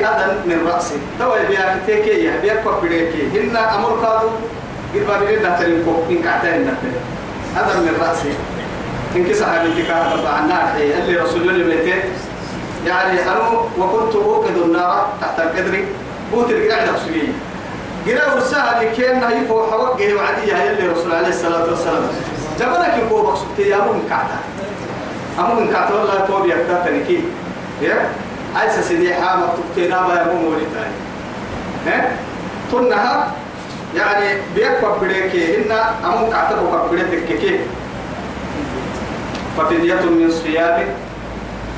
أذن من رأسي توا بيا كتيكي يا بيا كوبريكي هن أمر كادو قربا بيرنا تريكو إن كعتين نتر أذن من رأسي إن كسا حبيبتك طبعا النار اللي رسول الله بيتين يعني أنا وكنت أوقد النار تحت القدر. بوت القعدة سجية قرأ ورساها لكي يفو حوقه وعديها اللي رسول عليه الصلاة والسلام. جبلك يقول بقصد يا أمو من كعتا أمو من كعتا والله توبي أكتاتني كي. يا؟ عايزة سيدي حامة تبتينا ما يمو مولتاي ها؟ تنها يعني بيكوى بريكي إن أمو كعتا وكوى بريتك كي ففدية من صيام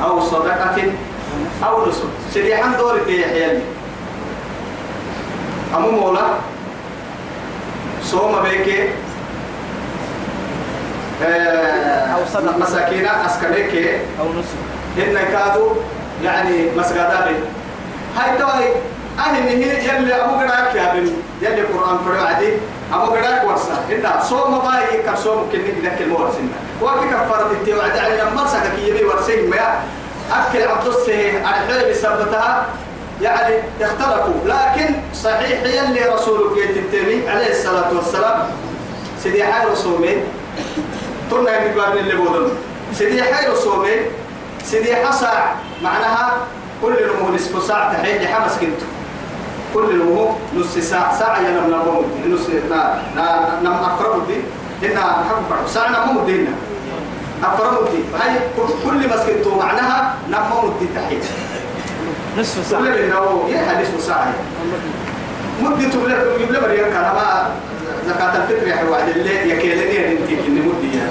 أو صدقة أو نسك. سيدي حن دوري تي حيالي أمو مولا صوم بيكي أو صدقة. مساكينة أسكنيكي. أو نصف إن كادوا يعني مسجدا بي هاي توي أهل هي يلي أبو قراك يا بن يلي القرآن فرع عدي أبو قراك ورسا. إن صوم باي كصوم كني ذاك المورسين وكي كفارة التي وعد على لما سكك يبي ورسين ما أكل عبد السه الحلم بسبتها. يعني اختلفوا. لكن صحيح يلي رسول جيت التيمي عليه الصلاة والسلام سيدي حي رسومين تنا يقبل اللي بودن. سيدي حي رسومين سيدي حصع معناها كل نمو نصف ساعة تحيل حمس كنتو. كل نمو نص ساعة ساعة ينم نمو نص نا نا نم أفرم دي إنها حق بعض ساعة نمو دينا أفرم دي هاي كل مسكنتو معناها نمو دي تحيل نصف كل ساعة إنه يا نصف ساعة. مدة تبلغ يبلغ كان ما زكاة الفطر يا حواد اللي يكيلني أنت كني مدة يا.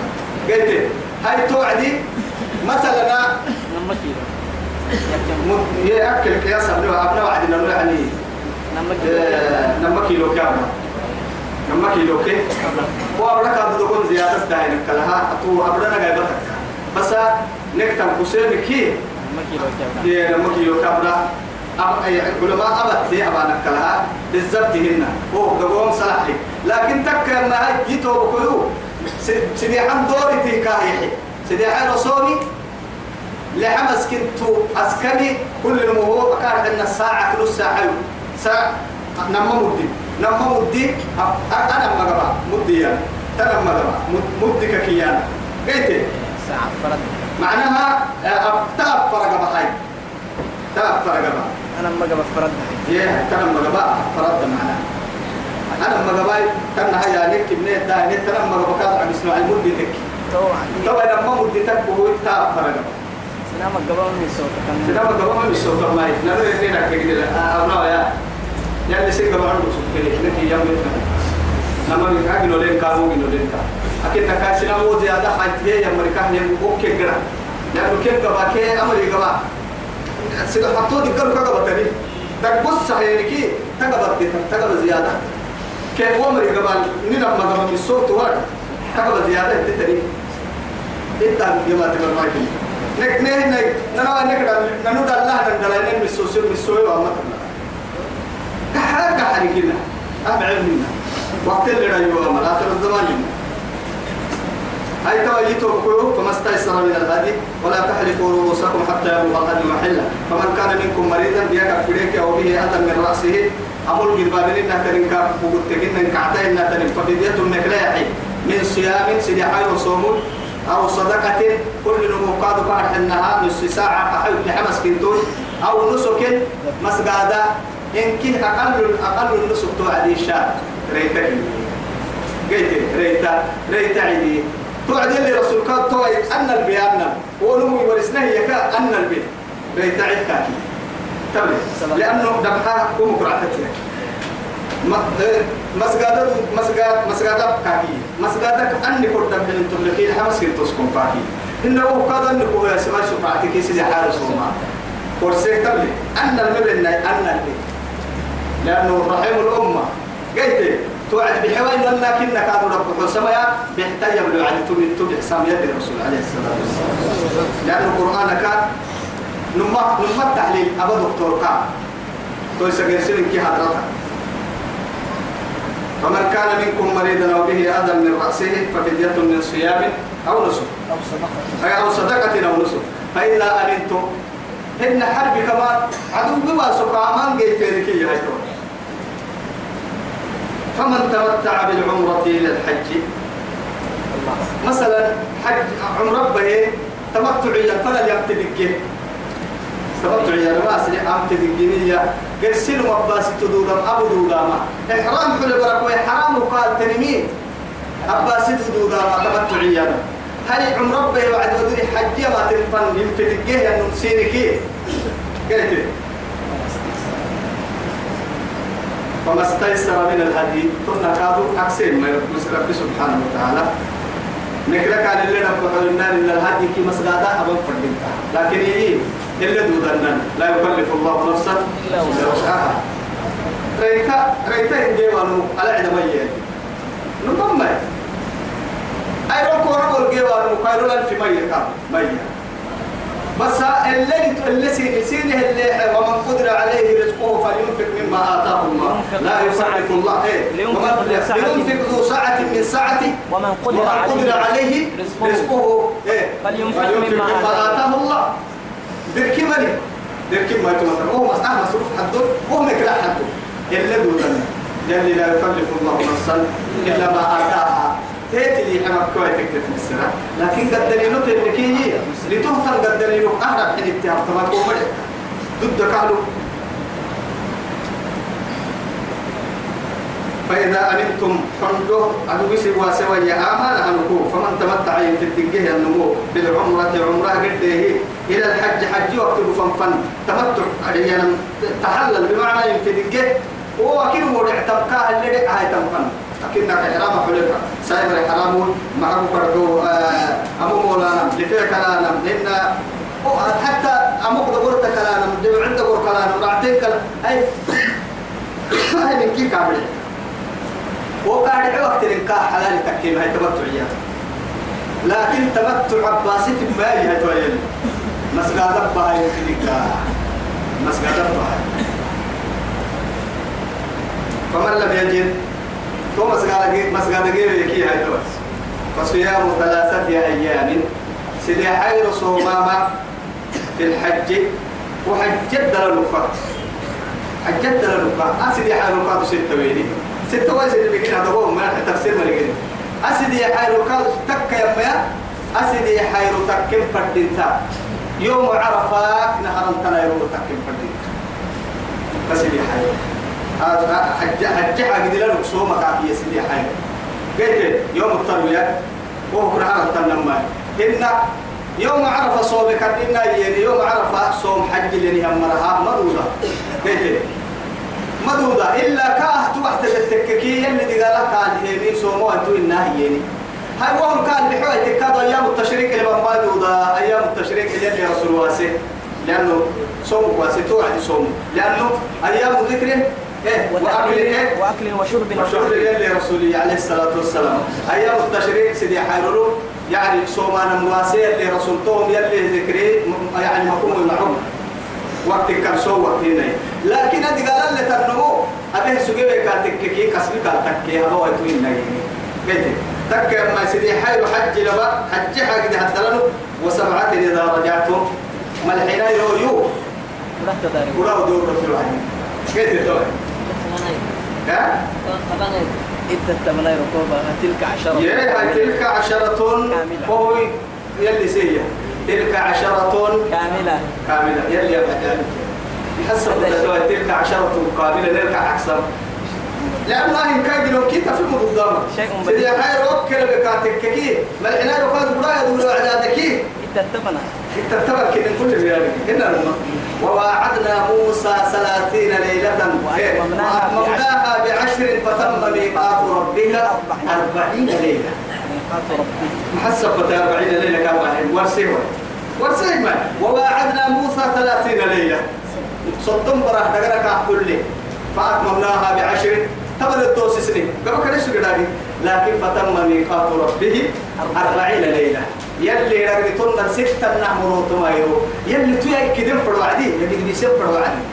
قلت هاي توعدي مثلا يأكل قياس أبناء أبناء وعدنا إنه يعني كيلو آه، كيلو كام نما كيلو كي وأبناء كادو دكون زيادة داين كلها. أتو أبناء جايبتك بس نكتم كسين كي. نما كيلو كام علماء أبد دي أبانا كلها. بالضبط هنا. هو دقوم صلاح لي لكن تك ما هاي جيتو بكلو. سيدي حم دوري تيكاهي سيدي حي رسولي لحمس كنتو أسكني كل المهو أكاد أن الساعة كل ساعة ساعة نما مدي. نما مدي. أنا مغبا. مدي يعني تنا مغبا. مدي كيانا قلت ساعة فرد معناها تأب فرق بحي تأب فرق بحي أنا ما قبل فرد. يا تنا مغبا. فرد معناها. أنا مغبا. تنا هيا لك من دا نت تنا مغبا. كذا عم يسمع المدي تك طبعا. طبعا لما مدي تك هو تأب فرق. سلام قبل من صوت كان ما قبل ما بيسوق ما هي نادر يدينا كده أبنا يا يا اللي سيد قبل عنده سوق كده لكن يوم يتنا لما بيكاك نولين كارو نولين كار أكيد نكاسنا مو زيادة حاجة يا مريكا يا أوكي كده لأنه كيف قبل كي أمري قبل سيدا حطوا دي كارو كذا بتري ده بص يعني كي تقبل كده تقبل زيادة كيف أمري قبل نينا ما قبل بيسوق توار تقبل زيادة تتري إنت يا ما تقبل ما كده نك نه نك ننا نك ننو دال الله دال دلائل مسوسي مسوي وما كحر كحر كنا أبعد منا وقت اللي رأيوا ما آخر الزمان لنا هاي توا يتوكلوا فما استيسر من الهدي ولا تحلقوا رؤوسكم حتى يبلغ الهدي محله فمن كان منكم مريضا بيك بريك أو به اذى من راسه أمر بالبابل انها تنكا وقلت ان كعتا انها تنك ففدية النكلاحي من صيام سيدي حي وصوم أو صدقة كل نموقات بعد انها نص ساعة احيو لحمس كنتون أو نسك مسقادة إن كن أقل أقل النسك توعدي الشهر ريتك قلت ريتا ريتا عيدي توعد اللي رسول كان توعد أن البيان ونمو ورسنه يكا أن البيت. ريتا عيد كاكي تبلي لأنه دمها قوم قرعتك مسجد مسجد مسجد كاكي مسجد أني كنت من تملكي حمس كنت تسكن كاكي. إنه قد أنك هو يسمع شفاعتك سيدي حارس وما ورسيه تبلي. أن المبن أن البيت لأنه رحم الأمة. قلت توعد بحوين لنا كنا كانوا رب حسمايا بيحتاج يبلو عن تبي تبي حسام يد الرسول عليه الصلاة والسلام. لأن القرآن كان نما نما التحليل أبو دكتور كان. تو سجل كي حضرتك. فمن كان منكم مريضا أو به أذى من رأسه ففدية من صيام أو نسك. أو صدقة. أو صدقة أو نسك. فإذا أمنتم هن حرب كمان عدو بما سقامان جيت لكي فمن تمتع بالعمرة إلى الحج. مثلا حج عمرة به تمتع فلا يبتدك تمتع يا ناس اللي عم تدقينية قرسل مباس تدودم أبو دوداما إحرام حل بركوي حرام وقال تنميت. أباس تدوداما تمتع يا هاي عمره به وعد ودري حج ما تنفن يمتدقه أنه مسيركي قلت فما استيسر من الهدي. كنا كادوا أكسين ما رب سبحانه وتعالى. نكرك على اللي نبقى النار إن الهدي كي مسجدا أبن فردينتا. لكن إيه؟ إلا دودنا لا يكلف الله نفسا إلا وسعها. ريتا ريتا إنجيوانو على عدم يين نمم أي ركوا ركوا الجيوانو كايرو الف مية كام مية بس اللي سين سينه اللي ومن قدر عليه رزقه فلينفق مما آتاه الله. لا سعة. الله. إيه. ومن-. لينفق ذو سعة من سعته ومن قدر ومن عليه قدر عليه رزقه رزقه. إيه. فلينفق مما آتاه. الله. بركي ما يتمثل هو مسألة مصروف حده وهو مكلا حده. إلا دودنا يلي لا يكلف الله نفسا إلا ما آتاها تيتي لي حنا كوي تكتت السنة لكن قد دليلو تنكي لتهتم قد دليلو أهرب حين اتهام تمام قومي ضد كالو. فإذا أمنتم فندو أدو بسي واسوا يا آمان أنكو فمن تمتع في الدنجه النمو بالعمرة عمرة قده إلى الحج حج وقت فنفن تمتع. يعني تحلل بمعنى في الدنجه هو أكيد مرع تبقى اللي هاي تنفن. أكيد إحرام حلقة سايبر إحرام معه برضو أمو مولانا لفيا كلانا إن حتى أمو قدورت كلانا دم عند قور كلانا رعتين كلانا أي هاي من كي كامل؟ وقاعد وقت النكاح حلال تكيم هاي تمتع لكن تمتع عباسي هي تويل مسجد بهاي في النكاح مسجد بهاي فمن لم يجد تو مسجد مسجد غير يكي هاي تويل فصيام ثلاثة أيام سيدي حير صوماما في الحج وحجد للوقت حجد للوقت أسيدي حير الوقت ستة ويني ستة وين سيدي بكين هذا هو ما تفسير ما لقينا أسيدي حير الوقت تك يا أسيدي حير تكم فردينتا يوم عرفات نهار تنا يوم تكم فردينتا أسيدي حير حج حج حج دي لك صوم كافية سيدي حير قلت يوم التروية وهو كنا تنمى إن يوم عرفة صومك إن يعني يوم عرفة صوم حج اللي هم مرها مدودة. قلت مدودة إلا كاه توحت التككية اللي دي قالك قال هيني صوموا أنتو إنها هيني هاي وهم كان بحوة تكاد أيام التشريك اللي بمبادودة أيام التشريك اللي رسول واسي لأنه صوم واسي توعد صوم. لأنه أيام ذكره إيه وأكل إيه وأكل وشرب. مشهور اللي رسولي عليه الصلاة والسلام. أيام التشريق سيدي حيرلو يعني صومان مواسية اللي رسولتهم يلي ذكري م- يعني مقوم المعروف. وقت كرسو وقت هنا. لكن هذه قال اللي تنمو أبيه سجيبه كاتككي كسبي كاتككي هذا هو يتوين نجيني بيتي. تك ما سيدي حيرو حج لبا حج حق ده هتلنو وسبعة إذا رجعتم. ملحنا يو يو تداري ولا دور رسول الله بيتي توي. ها؟ تلك عشرة. يا تلك عشرة. وهو يلي سيا تلك عشرة كاملة. كاملة. يلي يا بدان حسب الدواء تلك عشرة كاملة نركع أحسن. لأنه إن كان جلو كي تفهم قدامك شيء سيدي خير وكل بكاتك كي ملحنا لو كان بلا يدور عدادك إذا التمنى إنت تبقى كده كل ذلك هنا الماء وواعدنا موسى ثلاثين ليلة. وأتممناها بعشر فتم ميقات ربك أربعين. ليلة. محسب أربعين ليلة كان واحد ورسيه ورسيه ما وواعدنا موسى ثلاثين ليلة. صدم براه دقرك كل. فأتممناها بعشر. تمن الدوس سنين. قبل كان يسوي لكن فتم ميقات ربه أربعين ليلة. يلي رغبتون ستة نعمرو تمايرو يلي تويا كده فرو عدي يلي كده يسيب فرو عدي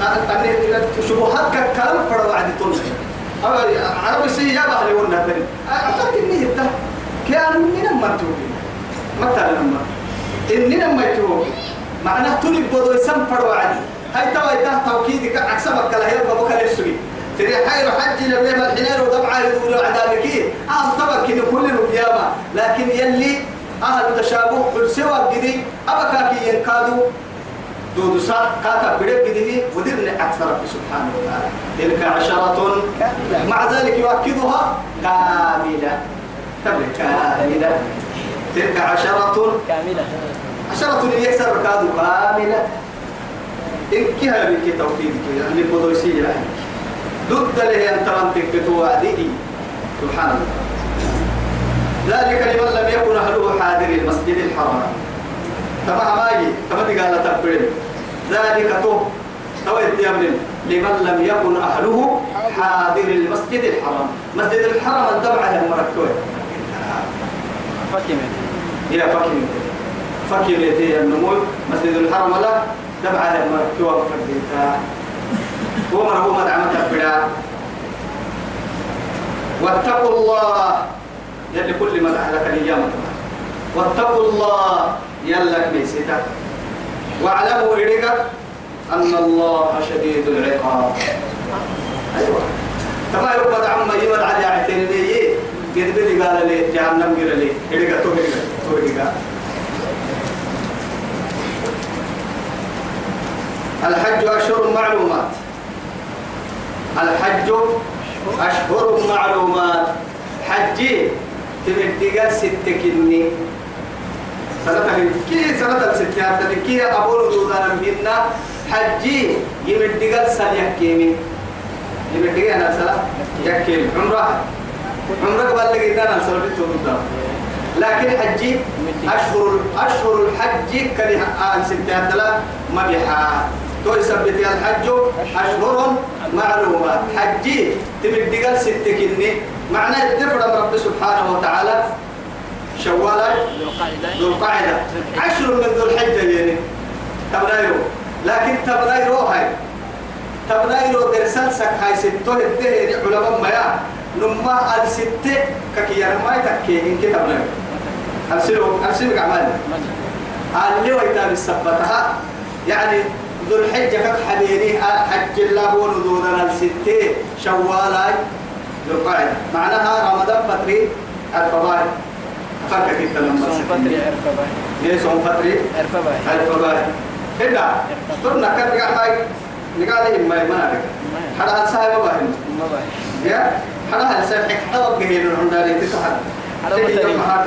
أنا شبهات كلام فرو عدي تون عربي سي يا بحلي ونا تاني أفكر إني هتا كان من ما توبي متى لما إني لما توبي معناه تولي بدو يسمى وعدي هاي توا يتاه توكيدك عكسبك كلا هي بابك الاسوي تري حير حج لبيه الحنين وضبعه يدور عذابك آه طبعا كده كل القيامة لكن يلي أهل تشابه كل سوى جدي أبكا كي ينكادوا دود سا كاتا بدك جدي ودرن أكثر رب سبحانه وتعالى. تلك عشرة مع ذلك يؤكدها كاملة. كاملة. تلك عشرة كاملة. عشرة يكسر كادو كاملة. إن كها بك توكيدك يعني بدوسية يعني. ضد له أن تمنتك بتوعده سبحان الله. ذلك لمن لم يكن أهله حاضر المسجد الحرام. تما ماجي تما قال تبرم ذلك تو تويت يا ابن لمن لم يكن أهله حاضر المسجد الحرام. مسجد الحرام الدمعة المركوة فكمة يا فكي فكي ليتي النمو مسجد الحرام لا دمعة المركوة فرديتا ومن هو مدعمة البدع واتقوا الله. يلي كل ما لك الأيام واتقوا الله. يلك ميسيتا واعلموا إليك أن الله شديد العقاب. أيوة. تما يقبض عما يمد على عتين لي قد بدي قال لي جهنم قال لي. إليك تو إليك تو الحج أشهر معلومات. الحج أشهر معلومات. حجي تبدي ستة سنة كي سنة الستة هذا كي أقول دوزانا منا حجي يمدي قال سنة كيمي يمدي أنا سلا يكيم عمرة. عمرة قبل لك إننا نسلا بتوضا لكن حجي أشهر أشهر الحج كان آل ستة هذا مبيحة تو يثبت الحج أشهر معلومات. حجي تمدي قال ستة كني. معناه الدفر رب سبحانه وتعالى. شوال ذو القعدة عشر من ذو الحجة يعني. تبرايرو لكن تبرايرو هاي. تبرايرو درسال سك هاي ستة الدهر علماء ما يا نما الستة ككي يرمى تكي. إنك تبرايرو أرسلوا أرسلوا عمال اللي ويتابع السبتها يعني ذو الحجة كك حبيني حج الله ونذورنا الستة شوالاي ذو القعدة معناها رمضان فتري الفضائل فرق كده لما فتري عرفة باي. ليه صوم فتري باي. الفضائل كده. ترنا كده هاي نقال لي ما ما نعرف حدا هالساعة ما باي. يا؟ حدا هالساعة حق؟ حدا وجهين العمداني تسحب هذا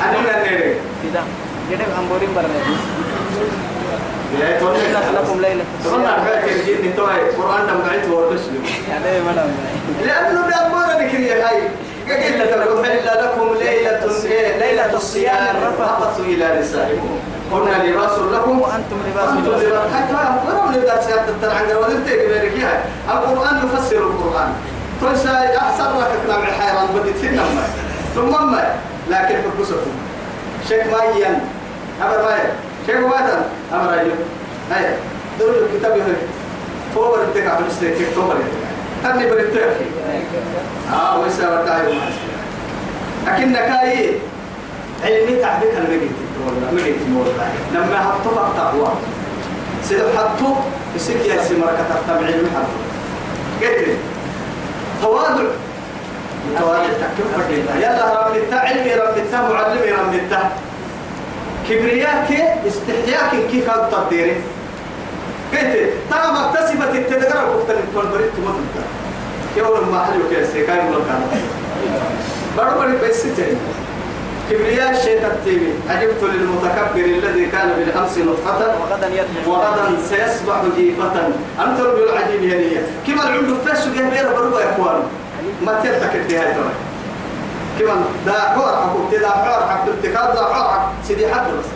أننا نريد كده كده أمبورين برنامج توني لكم ليلة تقولنا عبالك الجن توي قرآن دم قعدت ورسلم يعني مدام لأنه بأمور ذكرية هاي قلت تقول إلا لكم ليلة ليلة الصيام رفثوا إلى نسائكم قلنا لباس لكم وأنتم لباس لباس حتى بدت في النمى ثم لكن حبسكم شيخ مايان أمر مايان شيخ مايان أمر أيوب هاي دول الكتاب يهي فوق برتك عبد السيك فوق برتك تني برتك آه ويسا ورتاي لكن نكاي علمي المجيت والله مجيت والله. لما حطوا تقوى سيدو حطوا يسك يا سمرة كتبت علم حطوا قلت تواضع. تواضع تكتب يلا رب التا علمي رب التا معلمي رب التا كبرياك استحياك كيف هذا تقديري قلت ترى ما اكتسبت التدقر وقت الفرد تموت يوم ما حلو كيسي كاي ولا كان؟ برضو بري بس تاني كبرياء الشيطان التيمي عجبت للمتكبر الذي كان بالأمس نطفة. وغدا وغدا سيصبح جيفة. أنت رب العجيب هي كما العند فاس جه بيرا بربا يا إخوان. ما تلتك الدهاية ترى كما دا حور حكم دا حور حكم ابتكار دا حور حكم سيدي حد بس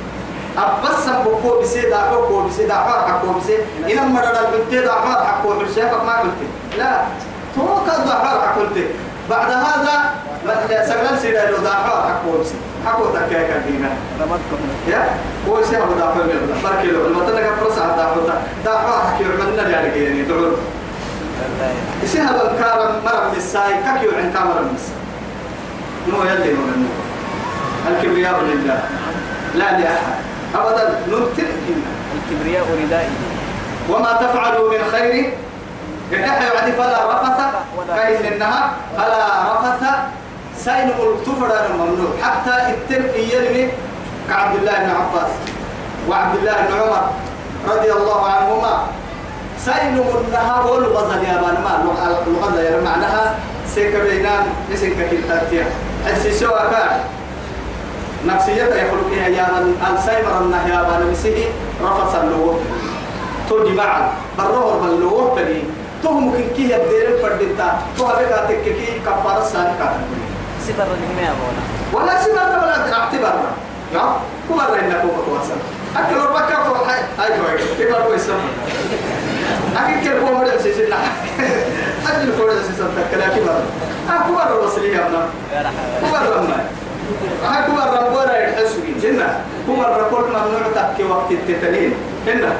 أبس بكو بسي داكو كو بسي داكو حكو بسي إن مرة البنت داكو حكو بسي ما قلت لا توقع داكو حكو بعد هذا سجل سيدا لو داكو حكو بسي حكو تكيك الدينا رمضكم يا هو شيء أبو داكو من برك له المطلع كفرس على داكو داكو حكي عملنا يعني يعني دعور هذا الكارم مرم الساي كيو عن كامرم الساي نو يلي من الكبرياء لله لا لأحد. أبدا نمتلك الكبرياء ردائي وما تفعلوا من خير. إن يعدي فلا رفث. كأن إنها فلا رفث. سين الكفر ممنوع. حتى التم يرمي كعبد الله بن عباس. وعبد الله بن عمر رضي الله عنهما سين منها والغزل يا بان ما الغزل يا معناها سيك بينان نسيك كتاتيا السيسوا كان نفسية يخلقها يا من السيمر النهي يا بان مسيه رفث اللوه تو جماعة بروه بني تو ممكن كي يبدين فردتا تو هبك تككي كفارة سالكا سبر الجميع أبونا. ولا سبر ولا اعتبر. يا؟ كبر إنك هو كواسا أكل ربك هو هاي هاي كبر هو يسمى أكيد كل هو مرة سيسنا أجل كل سيسنا تكلا كبر آه كبر الوصلي يا ابنا كبر لما آه كبر ربنا يحسوا جنة. كبر كل ممنوع تكي وقت التتنين هنا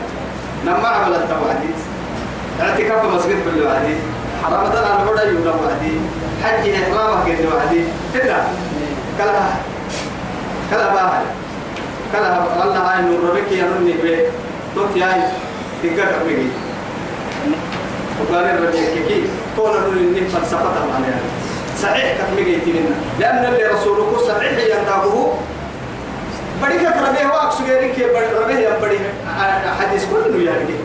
نما عمل التوعدي اعتكاف مسجد بالوعدي حرام تنا الهدى يوم وعدي حج إحرامك يوم وعدي هنا كلا. كلا باهي كلا. الله نور ربك يا نوني بي توت ياي تيجا كمي وقال الربيع كي كون إني فلسفة عليها صحيح كمي تيمنا لأن اللي رسولك صحيح يندابه بڑی کا کربے ہوا اکسگیری کے بڑی ربے یا بڑی حدیث کو نو يعني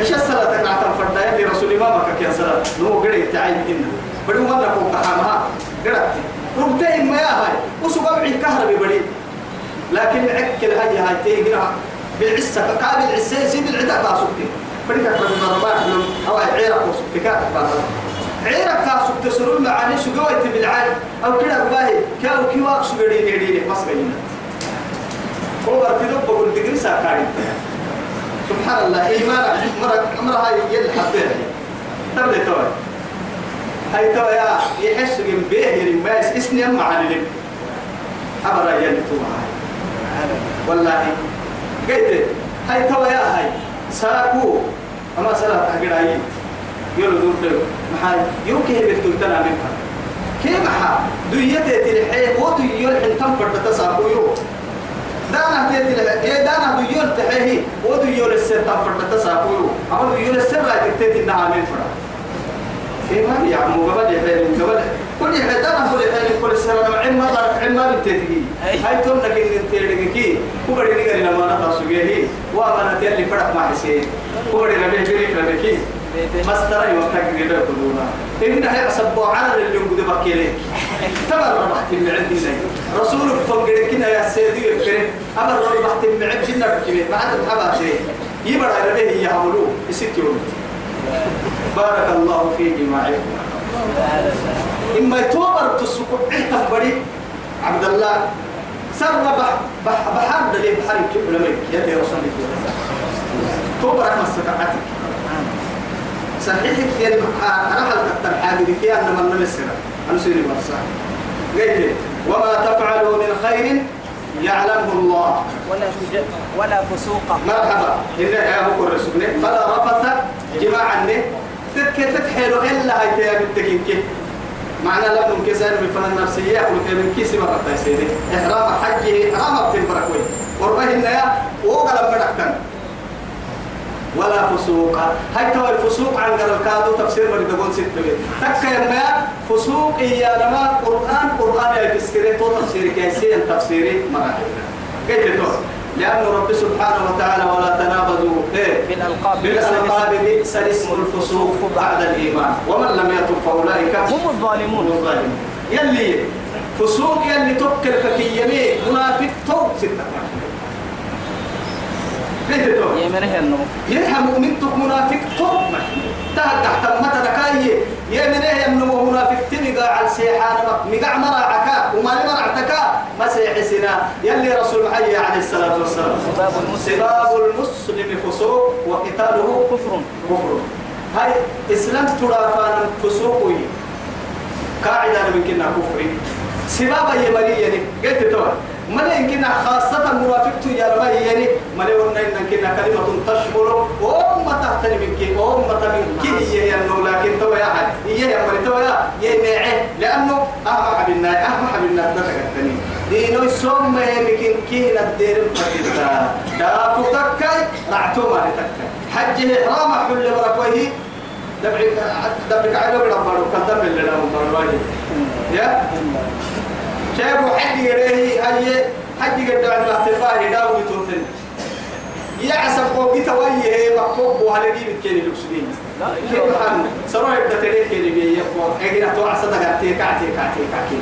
إيش الصلاة تقعد فردا يلي رسول ما بك يا صلاة. نو قري تعين إن بڑی ما نكون كحامها قرأت ربتي ما يا هاي وسبب عين كهربي بڑي لكن عكل هاي هاي تيجنا بالعسة قابل العسة سيد العدا كاسوكتي کا کربے مرباح لهم أو عيرك وسكتي كاتب عيرك كاسوكتي سرور معاني شو قويت بالعين أو كده باهي كأو كيواك شو قريني قريني بس قريني هو في دب بقول دقري ساكاري سبحان الله إيمان مرة مرة هاي يل حبيها. تبدي توي؟ هاي توي يا يحس جنب بيه يرماس اسمي أم عن لب أمر يل تو هاي والله قلت هاي توي يا هاي. ساكو. أما سلا تحقير هاي يلو دور دور محاي. يوكي بتقولتنا من فن كيف حا دويتي تلحيه ودويول حنتم فرد تساقو يو دانا تيتي لها إيه دانا ديول تحيه وديول السر تفرد تساقو أما ديول السر لا تكتيتي إنها من فرد كيف هذه يا عمو؟ قبل يحيل قبل. كل يحيل دانا كل يحيل كل السر أنا عين ما عين ما بتتجي هاي توم لكن تيرجي كي كبر نيجي لما أنا تاسويه وأنا تيلي فرق ما حسين. كبر نبي جري فرقي مستر يوم تقدر كلنا إن هي أصبوا على اللي يقول بكيلك تمر ربحت من عندنا رسول فقر كنا يا سيدي الكريم أمر ربحت من عندنا بكيلك ما عاد بحبها شيء. يبرع عليه يعملوه يست يوم. بارك الله في جماعكم إما يتوبر تسكو. عهتم بري عبد الله. سر بح بح بحر دليل بحر كبر لمك يا رسول الله. توبرك مسكعتك صحيح كثير راح الكتر حاجة كي أنا من نمسنا أنا سيري مرسا قلت وما تفعلوا من خير يعلمه الله. ولا. ولا فسوق. مرحبا. إن يا أبو الرسول فلا رفث جماعة تتك تتحيلوا إلا هاي تيا بالتكين كي معنى لم من كسر من فن النفسية ولكن من كيس مرة تيسيدي إحرام حجه إحرام بتنبركوي وربه النيا وقلب بدكتن ولا فسوق. هاي تو الفسوق عن قال الكادو تفسير مريد تقول ست بيت تك يا فسوق يا لما قرآن قرآن يا تفسير تو تفسير كيسين تفسيري مراحل كيف تو؟ لأن رب سبحانه وتعالى ولا تنابذوا إيه بالألقاب. بالألقاب بئس الاسم الفسوق بعد الإيمان. ومن لم يتب فأولئك هم الظالمون. الظالمون. يلي فسوق يلي تبكر كيمين منافق تو ستة. ليه تو يمنه النو يلها مؤمن منافق توب تهك تحت متى دكاي إيه من منافق تنقى على سيحان مقع مرعك وما مرعتك. ما سيحسي السنة يلي رسول عليه الصلاة والسلام. سباب المسلم. سباب المسلم فسوق وقتاله كفر. كفر. هاي إسلام ترافان فسوق قاعدة من كنا كفر سبابا يمري يعني قلت توا ما يمكن خاصة مرافقته يا ربا يعني ما يقولنا إن كنا كلمة تشمل وأمة تحتني من كي وأمة من كي هي إنه لكن توا يا حد هي يا مري توا يا يمعه لأنه أهم حبيبنا أهم حبيبنا تتكتني دينو يسمى يمكن كي ندير الفتاة دا فتكاي رعتو ما تتكاي حجه إحرام حل بركويه دبعك دبعك على بلا بارو كذب اللي لا بارو يا؟ شايفوا حد يريه هاي حد يقدر على الاعتبار يداوي توتن. يعسب فوق تويه بقوب وهذا دي بتكلم لكسدين لا كيف حال؟ سروا يبدأ تريك اللي بيقوا اجينا تو عصا دغتي كعتي كعتي كعتي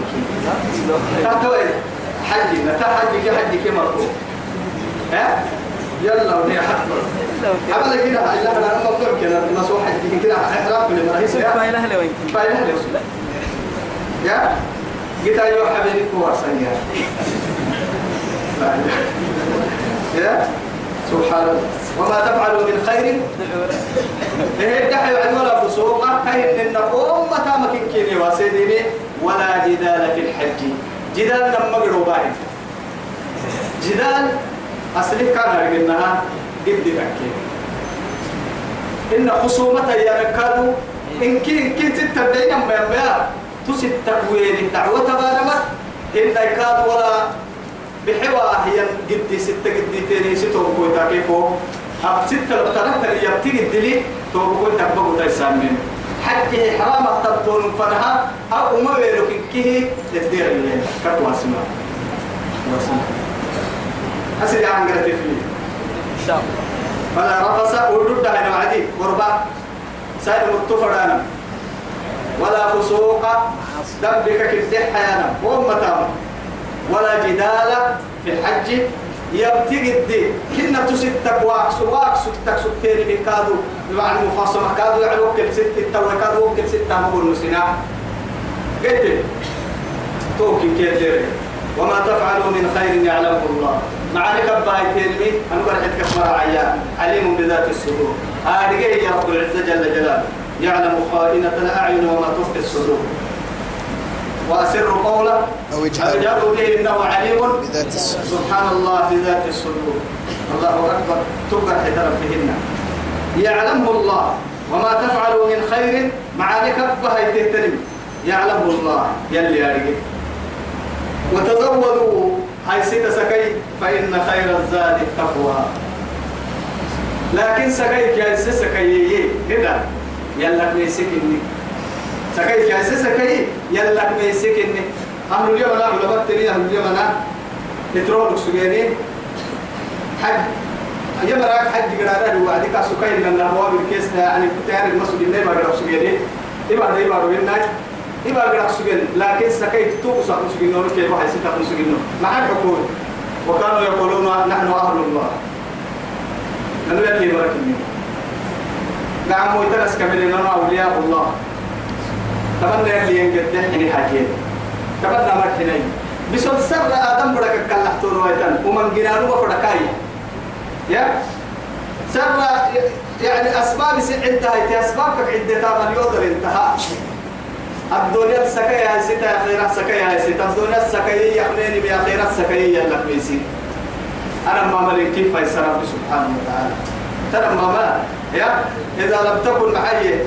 لا. تا تو حج لا تا حج كي حج كي مركو ها؟ يلا ودي حق عمل كده لا أنا مقدور كده. نصوح حج كده إحرام كل ما هي هلا وين؟ فايلة هلا يا؟ قلت أيها حبيبي كواسا يا؟ سبحان الله. وما تفعلوا من خير؟ إيه دحي عن ولا فسوق هاي إن أمة تامك كيني واسيديني ولا جدال في الحج. جدال لما قروا جدال أصلي كان رجلناها قد ذكي إن خصومة يا ركادو إن كي كي تتبعين يبقى تسد تكوين دعوة بارمت إن كاد ولا بحوا هي قد ستة قد تاني ستة وكوي تاكيكو أب ستة لبتنك اللي يبتغي الدلي توكوي تكبقوا تيسامين حتى حرام التبتون فنها أو ما ويلو كيه تدير اللي كتوا سما أسرع عن قرأت فيه إن شاء الله. فلا رفس ودود هنا وعدي. قربا سائل متفرانا ولا فسوق. دبك كدح حيانا وأمة ولا جدال في الحج. يبتغي الدين. كنا تستك واكس واكس تك ستير بكادو بمعنى مفاصمة. كادو يعني وكل ست التو كادو وكل ستة مقول نسينا قلت توكي كير وما تفعلوا من خير يعلمه الله. معاني كباي تيرمي أنا برحت كسمر عيان. عليم بذات الصدور. هذه يا رب العزة جل جلاله. يعلم خائنة الأعين وما تخفي الصدور. وأسر قولا أو اجهروا به إنه عليم بذات الصدور. سبحان الله بذات الصدور. الله أكبر. تقر حتر فيهن يعلمه الله. وما تفعلوا من خير. معاني كبها تهترم يعلمه الله. يلي يارجي وتزودوا. هاي ستة سكي. فإن خير الزاد التقوى. لكن سكي يا سكي. كده يلا ميسكني سكي يا سكي يلا ميسكني أهل اليوم لا علماء تري أهل اليوم أنا. نترول سجيني حج. يا مراك حج قرارة عندك سكي من الله بالكيس يعني تعرف المسجد اللي ما قرأ سجيني إبا ده إبا روينا إبا قرأ سجين لكن سكي توقف سكي سجين نور كيف واحد سكي سجين مع الحكومة وكانوا يقولون نحن أهل الله. أنا يلي بركني نعم ويتنس كمل لنا أولياء الله تمنى يلي ينقد حيني حكيم تمنى مرحنين بسول سر آدم برك كالحتون ويتن ومن جنانو بفركاي يا سر يعني أسباب انتهت أسبابك عدة من يوضر انتهى الدنيا السكية ستة أخيرا سكية ستة الدنيا السكية يحنيني بأخيرا سكية لك ميسي أنا ما ملك كيف يسرى سبحانه وتعالى ترى ما ما يا؟ إذا لم تكن معي.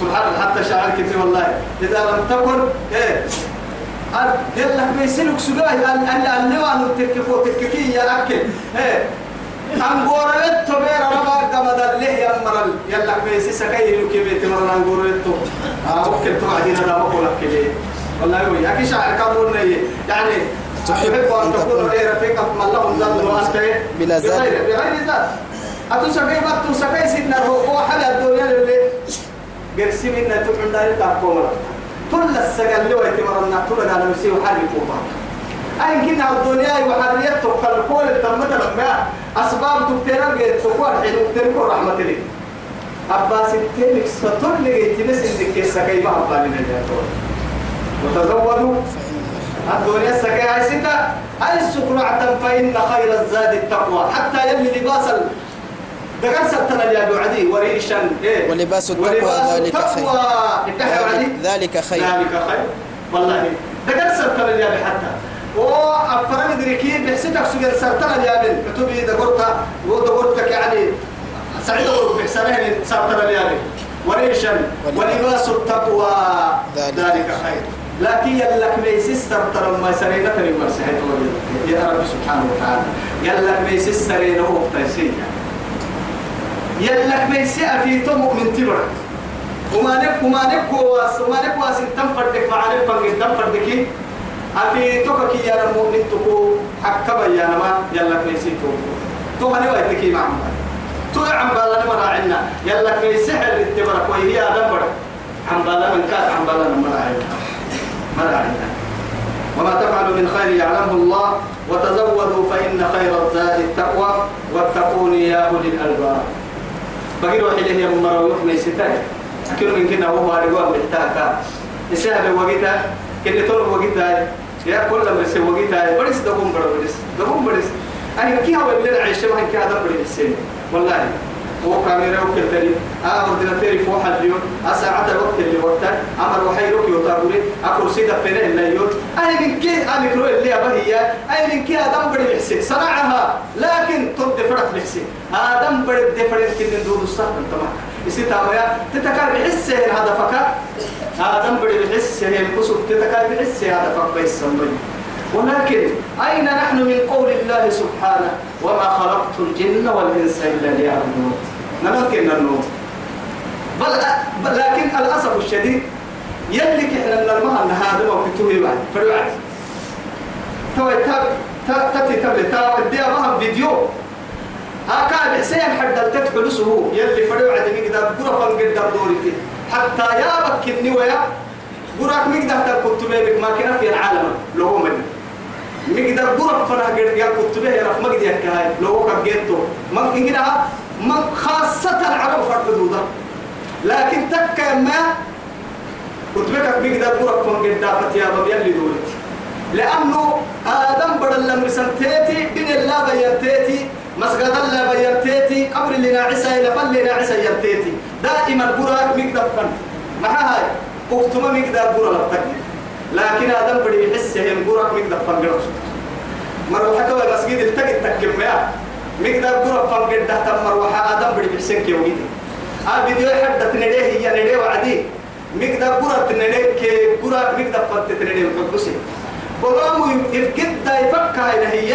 سبحان الله حتى شعر كتير والله. إذا لم تكن إيه؟ يلا بيسلك سجاه أن أن أن نوع نتكفو تككي يا أكل إيه؟ أنغورت تبير ربا قمد اللي يمر يلا بيسي سكاي لو كيف تمر أنغورت آه ممكن توعدين هذا بقول لك كده والله يا كي شعر كابون يعني تحب أن تكون غير رفيقة من لهم ذنب وأنت بلا ذات. بغير ذات. أتسكي بطو سكاي سيدنا هو حدا الدنيا اللي قرسي منا تبعن داري تاكومر كل السجل اللي ويتمرنا طول أنا مسيح حالي كوبا أين كنا الدنيا؟ وحرية تقل كل التمت لما أسباب تبتنا جيت تقول حين تبتنا رحمة الله أباس التلك ستر لقيت نس إنك السكي ما أبالي نجاتون وتزودوا؟ الدنيا السكي هاي ستة هاي السكرعة فإن خير الزاد التقوى. حتى يلي لباس. دقر ستنا يا بعدي وريشا إيه؟ ولباس التقوى ذلك خير. ذلك خير. ذلك خير. والله. دقر ستنا يا حتى. وأفرم دريكي بحسيتك سجل سرطان يا بن كتبي دقرتا ودقرتك يعني سعيد بحسنين سرطان يا بن وريشا. ولباس التقوى. ذلك ذلك خير. لكن يلك ميسس سرطان ما سرينا تريم مرسحت يا رب سبحانه وتعالى. يلك ميسس سرينا وقت سيئا يلك ميسي في مؤمن تبرك وما نك وما نك واس وما نك واس تنفردك مع نفك تنفردك أفي توكك يا المؤمن تكو حكبا يا نما يلا كيسي تو تو هني ويتكي مع تو عم بالا نمر عنا يلا كيسي حل التبرك وهي برك عم بالا من كات عم بالا نمر عنا مر عنا وما تفعلوا من خير يعلمه الله. وتزودوا فإن خير الزاد التقوى. واتقوني يا أولي الألباب. بقي روحي له يا مروح ميستاي أكيد من كنا هو بارجوا بيتاكا يسهل وقتها كل طول وقتها يا كل ما يسوي وقتها بريس دبوم بريس دبوم بريس أنا كي هو اللي عايش ما كي هذا بريس والله. هو كاميرا وكل تاني آه ودنا تيري فوق اليوم أساعد الوقت اللي وقتها. أمر وحيروك يطابوري أكل سيدا فينا إلا يوم أنا من كي أنا كرو اللي أبهي أنا من كي آدم بدي بحسي صنعها. لكن ترد فرق بحسي آدم بدي فرق كن ندور الصح. أنت ما. يصير تاميا تتكار بحس هذا فكا. آدم بدي بحس هي الكسب تتكار بحس هذا فك بيس ولكن أين نحن من قول الله سبحانه؟ وما خلقت الجن والإنس إلا ليعبدون. نمكن النوم بل, بل لكن الأسف الشديد يلي كحنا نرمها أن هذا ما كنتوه بعد. فالوعد تو تاب تأتي تبلي. تا ودي أبها فيديو. هكا بحسين حد تدخل سهو يلي فالوعد مقدار قرفا قدر دورتي حتى يا بكني ويا قراك مقدار تكتب بك. ما كنا في العالم. لو من مقدار قرف فنا قد يا كتب يا رف مقدار كهاي. لو كجيتو ما كنا ما خاصة العرب فرد لكن تك ما كتبك مقدار قرف فنا قد دافت يا باب يلي دورتي لأنه آدم بدل لم سنتيتي بين الله بيرتيتي مسجد الله بيرتيتي قبر لنا عيسى إلى فل لنا عيسى يرتيتي دائما براك مقدار فن. مع هاي؟ اكتما مقدار برا لبتك لكن آدم بدي يحس هم براك مقدار فن قرص مروحة كوا مسجد التقي تكم يا مقدار برا فن قد تحت مروحة آدم بدي يحسن كي ويدي آه فيديو حد تناديه هي ناديه وعدي. مقدار برا تناديه كي برا مقدار فن تناديه وحبسي بلوم يفقد دا يفكا إلى هي.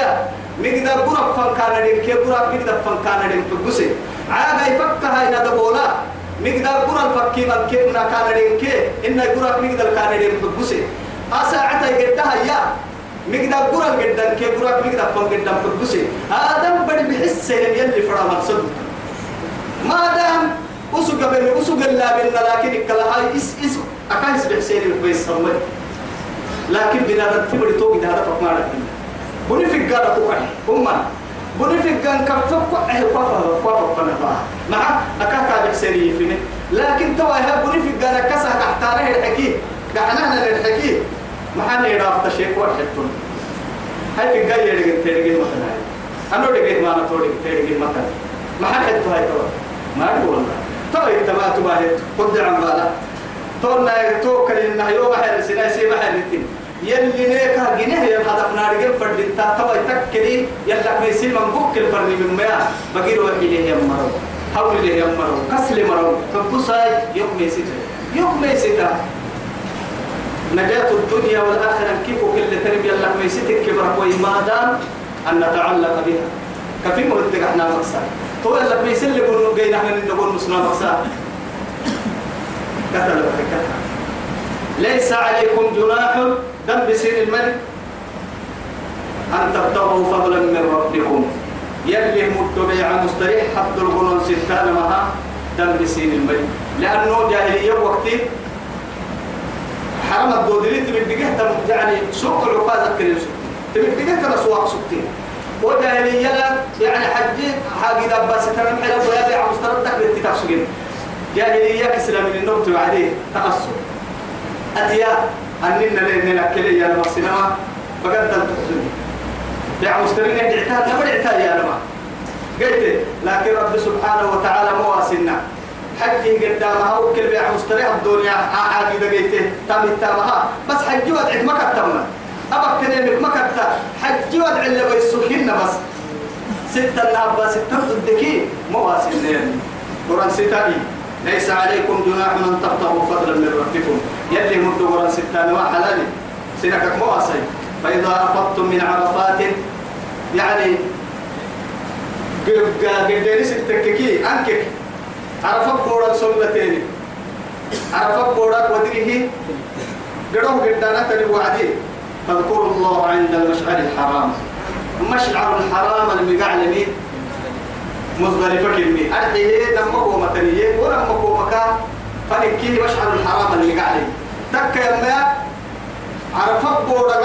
مقدار برا فن كان دين كي برا مقدار فن كان دين حبسي عاga يفكا إلى دبولا. مقدار برا الفكي من كي من كان دين كي إن برا مقدار كان دين حبسي أساعة يقدها يا. مقدار برا جدا كي برا مقدار فن جدا حبسي آدم بدي بحس يلي فرا مقصد ما دام أسوق بين أسوق الله بين لكن الكلا هاي إس إس أكايس بحسين الكويس سمي لكن بنا تبري توقي هذا فما لك بني في الجارة كوكاي أمم بني في الجان كفك أه كفا كفا فنا مع أكاكا بحسين يفيني لكن توا هي بني في الجارة كسر تحتاره الحكي قعنا الحكي ما حنا يراف تشيك واحد تون. هاي في الجاي يرجع ترجع مثلا أنا رجع ما أنا توري ترجع مثلا ما حد حتى هاي توا. ما أقول والله. توا إنت ما تباهي قد عم بالا. تونا توكل إنه يوم حر سنة سي بحر التين يلي نيكا جنيه يا هدف نارجل فرد انت توا تكلي يلا ميسي من بوك الفرد من ما بقي روحي ليه يا مرو. حول ليه يا مرو. كسل مرو. فبصاي يوم ميسي يوم ميسي نجاة الدنيا والآخرة كيف كل تربية لك ميسي تكبر كوي؟ ما دام أن نتعلق بها. كفي مرتق إحنا يلا ميسي اللي قلنا جينا إحنا نقول مقصد. كتل كتل ليس عليكم جناح دم بسين الملك. أن تبتغوا فضلا من ربكم. يلي متبع مستريح حد الغنون ستان مها دم بسين الملك. لأنه جاهلية وقتي حرم الدودري تبدقه تم يعني سوق العقاد كريم تبدقه ترى سواق سكتين وجاهلية يعني حجي حاجي دبا سترم حلب ويبيع مستردك للتكاف سجن جاهلية كسلام من النوم توعديه تقصر أتيا أننا لأننا كلي يا المصنع بقدر تحزني يا مسترين دعتها نبع دعتها يا لما. قلت لكن رب سبحانه وتعالى مواسنا حجي قدامها وكل بيع مستريح الدنيا. عادي دقيته تم التامها. بس حجي ودعت ما كتمنا أبك تنينك ما كتا حجي ودع اللي بيسوكينا بس. ستة نابا ستة ضدكي مواسنا قرآن ستة ليس عليكم جناح أن تبتغوا فضلا من ربكم. يلي مدوا قرآن ستة نوع حلالي سنكك مواسي فإذا أفضتم من عرفات يعني قديني ستككي أنكك. عرفت بورا سنتين. عرفت بورا ودره قدوه قدانا تلي وعدي. فاذكروا الله عند المشعر الحرام. مشعر الحرام المقعلمي مزدلفة كلمي. أرحيه نمكو متنيه ونمكو مكان فنكيه مشعر الحرام المقعلمي تك يما عرفت بورا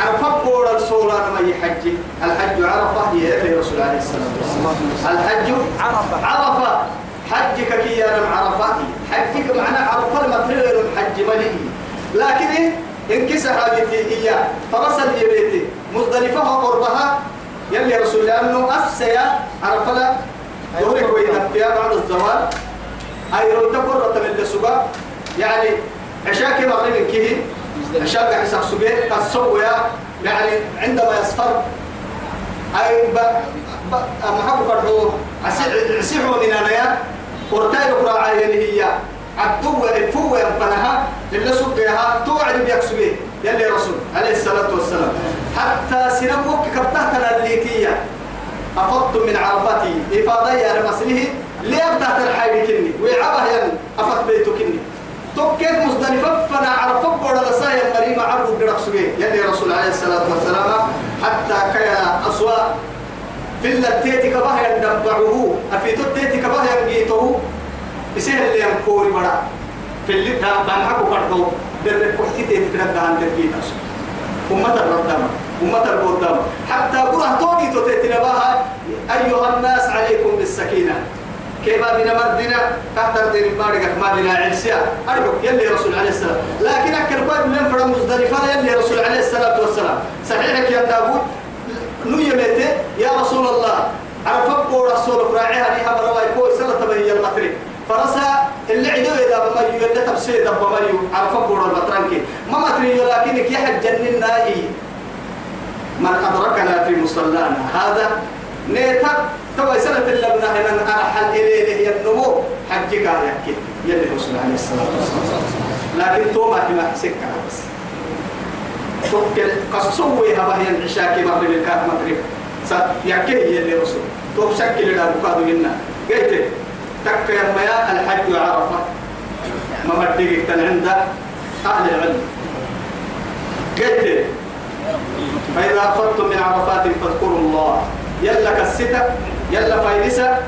عرفت بورا الصورة ما يحجي الحج عرفة هي رسول عليه الصلاة والسلام الحج عرفة. عرفة. حجك كي يا عرفة. حجك معنى عرفة المطرير الحج ملئي لكن إيه؟ إن كسر هذه إياه فرسل يبيتي مزدلفة قربها. يلي رسول الله أنه أسيا عرفة لا. دورك وإذا فيها بعد الزوال. أي رد قرة من السبا يعني عشاك مغرب كيه عشاك حساب سبيه قد يعني عندما يصفر. أي ب ب محبو كرهو عسيحو من أنا قرتاي لقرا عيني هي عبدو الفو ينفنها. اللي سبيها توعد بيكسبيه يلي رسول. عليه الصلاة والسلام. حتى سنبوك كبتهتنا الليكية أفضت من عرفتي. إفاضة يا رمسله ليه بتحت الحي كني. ويعبه ين أفض بيتو كني. توكيت مزدلفة فنا عرفت بودا لسايا مريم عبد قرق سبيه يلي رسول عليه الصلاة والسلام حتى كان أسواء في اللتيتك بها يندبعه أفيتو التيتك بها ينقيته يسهل اللي ينكوري مرا. في اللي بان حكو كرتو. در كحتي تيتك ردها عن تركيت أمة الردام أمة القدام حتى قرأ توني تتيتنا بها أيها الناس عليكم بالسكينة. كيما بنا مردنا تحت دين بارك ما بنا عرسيا. أرجو يلي رسول عليه السلام. لكن أكل قد من فرم مزدلفة يلي رسول عليه الصلاة والسلام. صحيحك يا داوود نيمته يا رسول الله. عرفت بو رسول راعيها ليها مرواي كو سنة تبهي المطري. فرسا اللي عدو إذا بميو اللي تبسيد بميو. عرفت بو المطرنك. ما مطري لكنك يحج جننا من أدركنا في مصلانا هذا نيتك توا سنة اللبنة هنا أرحل إليه النمو. حجك يكي يلي رسول عليه الصلاة والسلام. لكن توما كما سكة بس. توكل قصوي العشاء كما في الكاف مغرب. يكي يلي رسول تو شكل لا بكادو هنا. قلت تك يا الحج عرفة ما مدقك عند أهل العلم. قلت فإذا أفضتم من عرفات فاذكروا الله. يلا كالستة. يلا فايلسة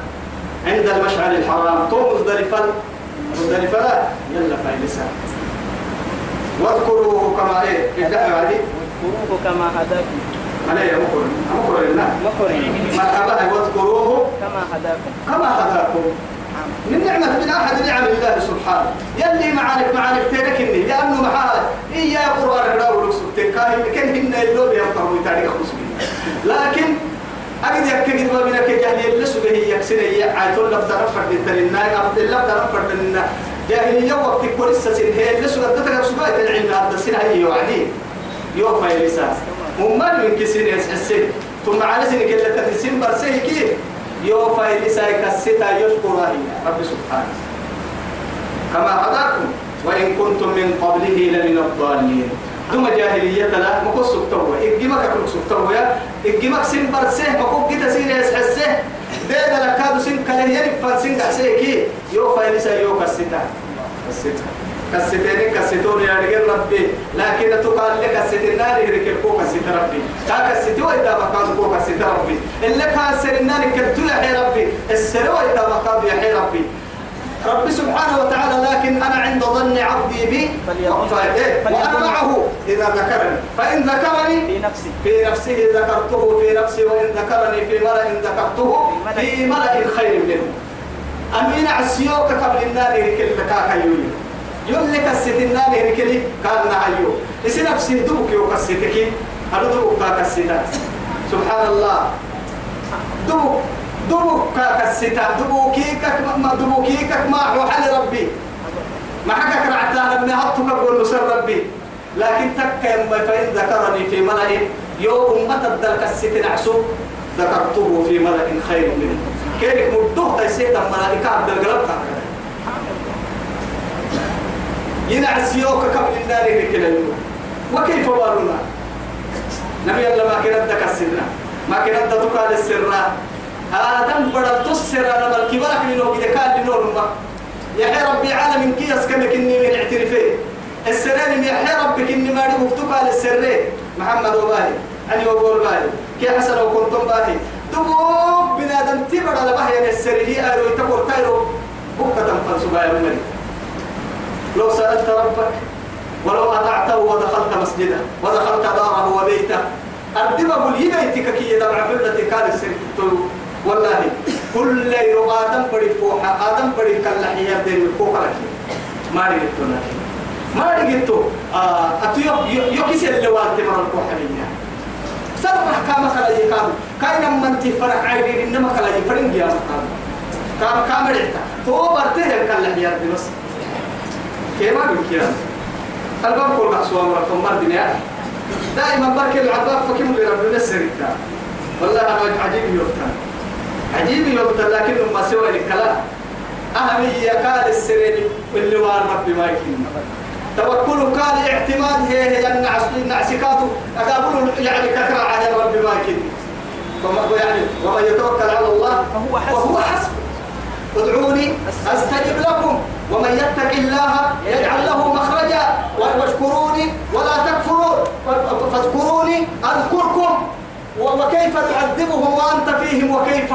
عند المشعر الحرام. تو مزدلفة. لا. يلا فايلسة واذكروه كما إيه؟ ابدأ بعدي واذكروه كما هداكم. يا مكر مكر لله. ما أبدا واذكروه كما هداكم. كما هداكم. من نعمة من أحد نعم الله سبحانه. يلي معارف معارف تركني لأنه معاد إيا قرآن كراو لك سبتين كاهن كن هن اللوب يفهموا تاريخ مسلمين لكن أجد يكيد ما بينك جاهلية اللي سبه يكسر هي عيتون لفتا نفرد الترنا عبد الله نفرد النا جاهلية وقت كل السسين هي اللي سبه تتكلم سبه العلم هذا السنة هي يوعدي يوفى يلساس ممن من كسين يسحسين ثم على سنة كلا تنسين برسيه كيف؟ يوفى يلسا يكستا يشكر هي رب سبحانه. كما هداكم وإن كنتم من قبله لمن الضالين. دوما جاهلية لا. مكو سكتوا إجمك كل سكتوا يا إجمك سن برسه مكو جت سين يسحسه ده لكادو سن كله يري فسن كسيه كي. يو فايلسا يو كسيتا كسيتا كسيتين كسيتون يا رجال ربي. لكن تقال لك كسيت النار يريك الكو كسيت ربي. تا كسيت وإذا بقى كو كسيت ربي. اللي كسر النار كرتو يا ربي. السر وإذا بقى يا ربي. رب سبحانه وتعالى لكن أنا عند ظن عبدي بي؟ وأنا فليظن- معه إذا ذكرني. فإن ذكرني في نفسي. في نفسه ذكرته في نفسي وإن ذكرني في ملأ ذكرته في ملأ. خير منه. أمين عسيوك قبل النار كل كاكا يولي يقول لك الستنا لهركلي كان نهيو إسي نفسي دوك يو كستكي هذا دوك كستك سبحان الله. دوك دوك كستك دوكيكك ما دوكيكك ما وحل ربي. ما حكك رعتها ابن هطك قول نسر ربي. لكن تك يما فإن ذكرني في ملأ يوم ما تبدل كستين عسو ذكرته في ملأ خير منه. كيف مدوه تيسيت الملائكة عبد القلب ينعس يوك قبل النار كلا وكيف والنا نبي الله ما دك السر ما كنا تقال السر آدم بدل تسر أنا بل كبرك لنو كده كان لنور ما. يا ربي عالم كيس كم كني من اعترفه. السرين يا ربك إني ما رغبتك على السر محمد وباهي علي وقول باهي كي حسن وكنتم باهي. تبوك بنادم تبر على باهي السر هي أرو يتبور تايرو. بكة تنفل سبايا من لو سألت ربك ولو أطعته ودخلت مسجده ودخلت داره وبيته أردب أقول يبيتك كي يدمع حلة كان السر والله كل يوم آدم بدي فوحة آدم بدي كالحياة دين فوق ما رجعتنا ما رجعتو آه أتيو يكيس اللي والد مرة الكوحنية سرح كام خلا يكام كاين من تفرح عيني إنما خلا يفرن يا مكان كام كام رجعتا تو برته كالحياة دي بس كيف ما بكيا الباب كل قصوى مرة فمر دنيا دائما بركي العباب فكيم اللي ربنا السرقة والله أنا عجيب يوتان عجيب يوتان لكنه ما سوى الكلام أهمية قال السرين اللي وان ربي ما يكين توكل قال اعتماد هي هي النعس النعس كادو أقابل يعني كثرة على ربي ما يكين يعني ومن يتوكل على الله فهو حسبه. فهو حسبه. ادعوني أستجب لكم. ومن يتق الله يجعل له مخرجا. واشكروني ولا تكفرون. فاذكروني أذكركم. وكيف تعذبهم وأنت فيهم وكيف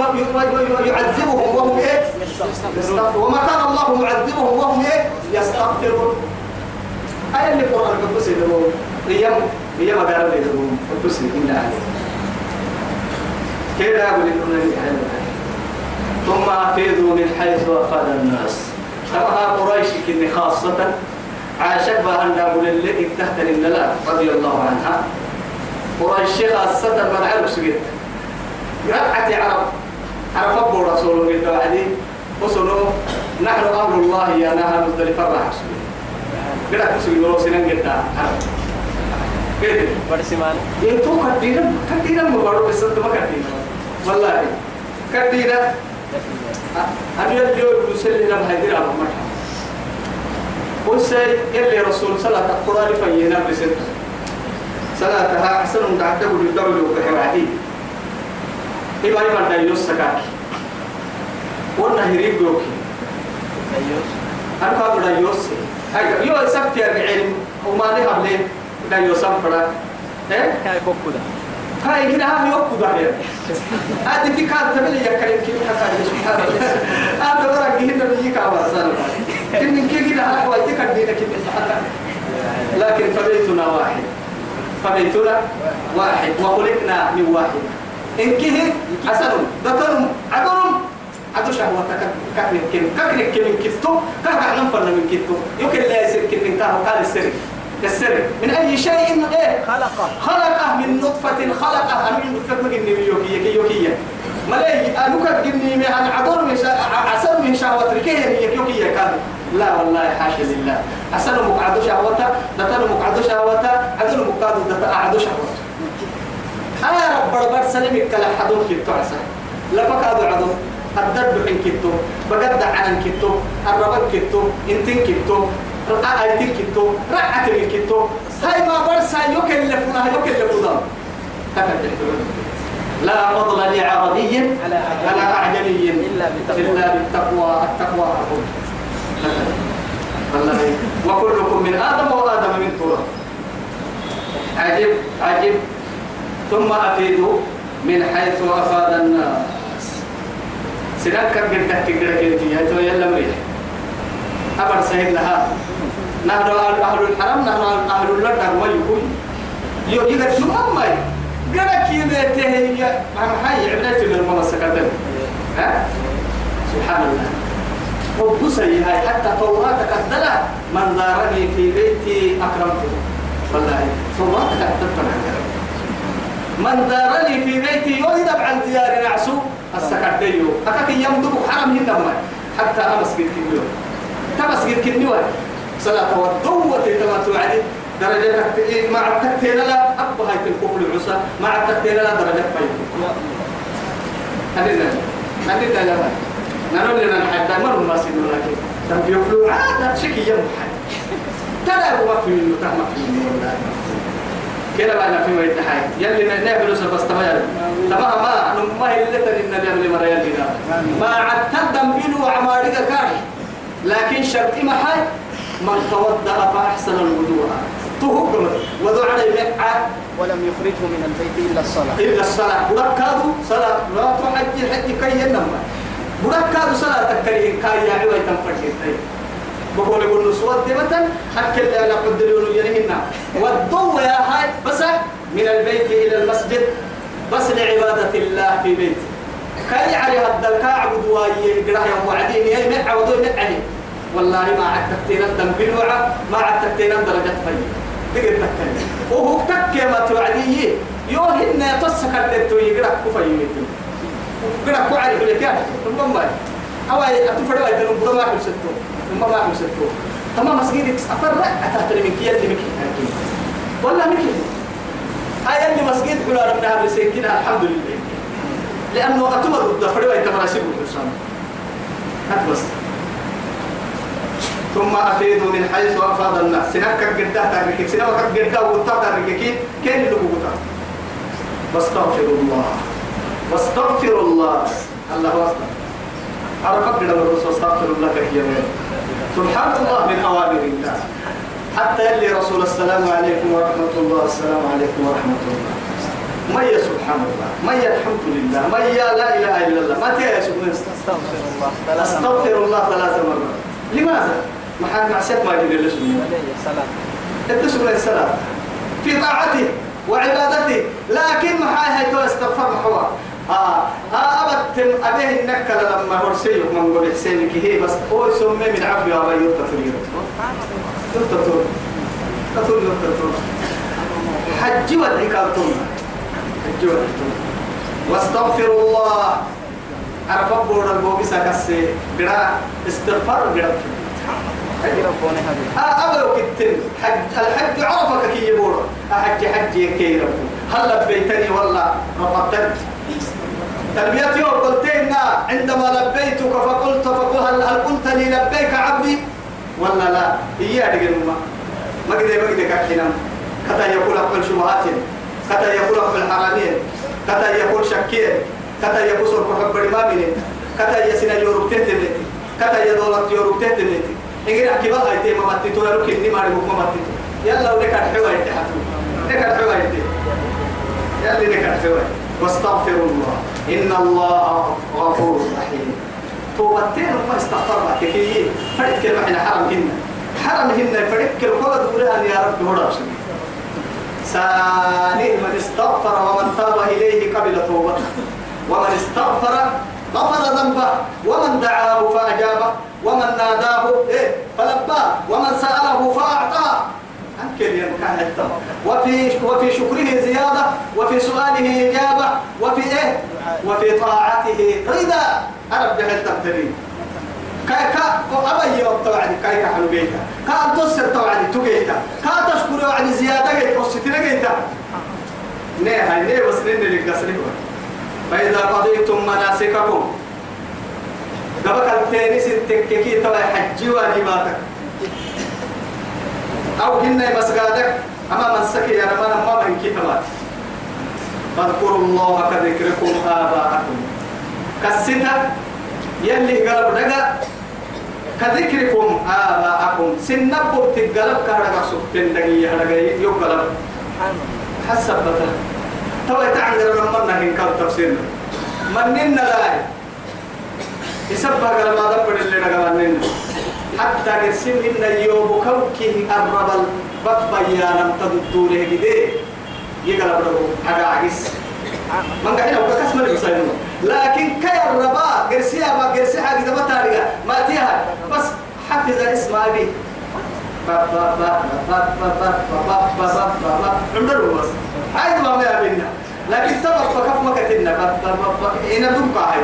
يعذبهم وهم إيه؟ وما كان الله معذبهم وهم إيه؟ يستغفرون. هاي اللي القران القدس يدعون هي هي مقارنه يدعون القدس بالله عليه كده أقول لكم ثم أفيضوا من حيث أفاد الناس. كما قريش كني خاصة. عاشق بها أن أقول اللي تحت رضي الله عنها. قريش خاصة من عرب سجد رقعة عرب. عرف أبو رسول الله وعدي وصلوا نحن أمر الله يا نهر مزدلفة راح سجد قرأت سجد روسنا قد برسمان يتو كدينا كدينا مبارو بس أنت ما كدينا. والله. كدينا. أنا اليوم يسلي لنا هذه الأمر قل سي يلي رسول صلى الله عليه وسلم فينا بسنته صلاتها أحسن من تعتبر الدولة وكحوادي إبا إبا دايوس سكاكي؟ وأنا هريب يوكي أيوه أنا قابل دايوس هاي يو سبتي أربعين. وما لها بلين دايوس أمفرا إيه؟ كاي كوكو ده. هاي كده هم يوكو ده هذه في كان تبلي يا كريم كيف حكى سبحان الله هذا؟ ورق هنا بيجيك أوصل كن كي كده على حوالي تكدينا كده. لكن فبيتنا واحد. فبيتنا واحد. وخلقنا من واحد. إن كه حسن ذكر عدل عدو شهوة ككنك كم ككنك كم من كتو كهك نفرنا من كتو يمكن لا يصير كن كهو قال السر. السر. من أي شيء؟ إيه؟ خلقه. خلقه من نطفة خلقه من نطفة. ما قلني يوكية يوكية. ملاي أنوك قلني من عدل من عسل من شهوة. ركيه يوكية كان لا والله حاشا لله. عسل مقعد شهوته دتن مقعد شهوته عدل مقعد دتن شهوته أنا رب رب سلمك كلا حدون كتو عسل لا فكادو عدو الدرب حين كتو بقد عن كتو الربك كتو إنتين كتو رقعتين كتو رقعت من كتو هاي ما برسا يكلف لها يكلف لها لا فضل لعربي على أعجمي إلا بالتقوى. إلا بالتقوى التقوى أقول وكلكم من آدم وآدم من تراب. عجب عجب. ثم أفيدوا من حيث أفاد الناس. سنك قد تحكي قد كنتي هاي تو يلا مريح أبر سهل لها. نحن أهل الحرم نحن أهل الأرض ما يكون يو يقدر شو أمي؟ قد كي بيته مع حي عبرت من الممسكة ها؟ سبحان الله. وبسي هاي. حتى توراة ما من زارني في بيتي أكرمته. والله ثم تكتبت من زارني في بيتي يولد عن زيار نعسو. السكرتيو أكاك يمدك حرم هنا حتى أمسجد كنيو. تمسجد كنيو. صلاة والضوة تما توعدي. درجة مع التكتين لا. أبو هاي الكفر العسى مع التكتين لا. درجة فايد هذه هذه لا نقول لنا الحد مر ما سيدنا لكن تم يقولوا عاد شكي يوم حد ترى هو في منه تهم في منه والله كده بقى في ميت حي يلي نعمل بس تمام تمام ما ما هي اللي ترى إن يعمل مرة يلي ما عاد تقدم بينه وعمارك كان لكن شرط ما حي من توضأ فأحسن الوضوء ولم يخرجه من البيت إلا الصلاة إلا الصلاة بركادو صلاة لا تحجي حج كي ينما بركادو صلاة تكريه كاي يا عوي تنفرشي بقول يقول نسوة دمتا أكل لا قدرون ينهنا والضوء يا هاي بس من البيت إلى المسجد بس لعبادة الله في بيته كاي علي هذا الكعب دواي قراه يوم وعدين يا مع ودو معني والله ما عاد تكتينا الدم بالوعى ما عاد تكتينا درجة في دقيت تكتينا وهو تكي ما توعديه يوهن تصكر تتو يقرأ كفا يمتو قرأ كو عارف لك يا ربما أواي أتفروا أيضا ربما ما كنت ثم ما مسكتو تمام مسجد أفرع أتاتني من كي اللي مكي ولا مكي هاي اللي مسجد حلو ربنا بسكينها الحمد لله لأنه أتمر الدفر ويتمرسل الإنسان هات بس. ثم أفيدوا من حيث أفاض الناس. سنك قدها تركك سنك قدها وقتا تركك كين اللي قوتا واستغفر الله. واستغفر الله. الله أكبر. عرفت من الرسول استغفر الله كثيرا سبحان الله من أوامر الله. حتى اللي رسول السلام عليكم ورحمة الله. السلام عليكم ورحمة الله. ما يا سبحان الله. ما يا الحمد لله. ما يا لا إله إلا الله. ما يا سبحان استغفر الله ثلاث أستغفر الله ثلاث مرات. لماذا؟ ما حد معصية ما يجي لسه مرات صلاة اتصل الصلاة في طاعته وعبادته. لكن ما تو استغفر محوا آه آه أبد أبيه النكلة لما هرسيه من قول حسين كي هي بس هو سمي من عفو أبا يتفرير يتفرير تقول يتفرير حج ودعكالتم حج ودعكالتم واستغفر الله. عرف بورد البوكسة كسي قراء استغفار قراء هذه أبلو كتن. حج الحج عرفك كي يبور أحج حج كي ربو. هل لبيتني ولا رفضتني. تلبيتي وقلتين عندما لبيتك فقلت فقل هل, قلت لي لبيك عبدي؟ ولا لا إياه دقل ما ما قد ما قد كاكينا كتا يقول أقبل شبهات كتا يقول أقبل حرامين كتا يقول شكين كتا يقول سرق حب الإمامين كتا يسنا يورب تهتمتي كتا يدولت يورب تهتمتي إنجل أكيد هاي تي ما ماتي تقول لك إني ما أعرف ما ماتي يلا ولك الحوا يتحتو لك الحوا يتي يلا لك الحوا واستغفر الله. إن الله غفور رحيم. توبتين ما استغفر لك. كي كلمة إحنا حرم هن. حرم هن فرد كلمة دورها يا رب هو سانئ من استغفر ومن تاب إليه قبل توبته. ومن استغفر غفر ذنبه. ومن دعاه فأجابه. ومن ناداه إيه؟ فلباه. ومن سأله فأعطاه. وفي وفي شكره زيادة. وفي سؤاله إجابة. وفي إيه؟ وفي طاعته رضا. أرب جهل تبتلين كاي كا أبا يوم توعدي كاي كحلو بيتا. كا تصر توعدي تجيتا كا تشكر وعدي زيادة جيت وستنا جيتا نه هاي نه نه نلقى فإذا قضيتم مناسككم. دبك التاني ستككي توا حجي واجباتك أو هن مسجدك. أما من سكي يا رمان ما من كتابات فاذكروا الله كذكركم آباءكم. كالستة يلي قلب دقا كذكركم آباءكم. سنبو تقلب كهرقا سبتين دقية هرقا يقلب حسب بطل يتعنقر لما نهين كاب تفسيرنا. مننا لاي قال ما دبر اللي نقل مننا. حتى قسم إن يوم كوكي الرب البابا يا لم تدوره كده يقلب له على عجز من قاعد أقول كسم الحسين لكن كي الربا قرسيها ما قرسيها قد ما تاريها ما تيها بس حفظ اسم أبي با با با با با با لكن تبقى فكف ما با با دمقى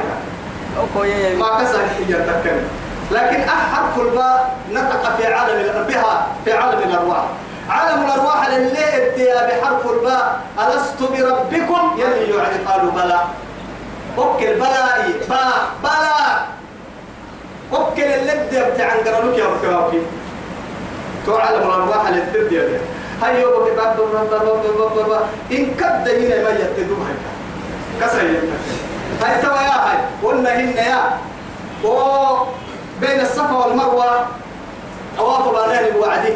با ما كسر با تكلم لكن أحرف الباء نطق في عالم بها في عالم الأرواح عالم الأرواح اللي اديها بحرف الباء. ألست بربكم؟ يلي يعني قالوا بلى. اوكل بلاء باء بلاء. اوكل اللي ادي بتاع قرنوك يا بكاوكي تو عالم الأرواح اللي تدي هاي يوم باب باب باب باب باب إن كد هنا ما يتدوم هاي كسر هاي توا يا هاي. قلنا هن يا. وبين الصفا والمروة. طواف بانين بوعدي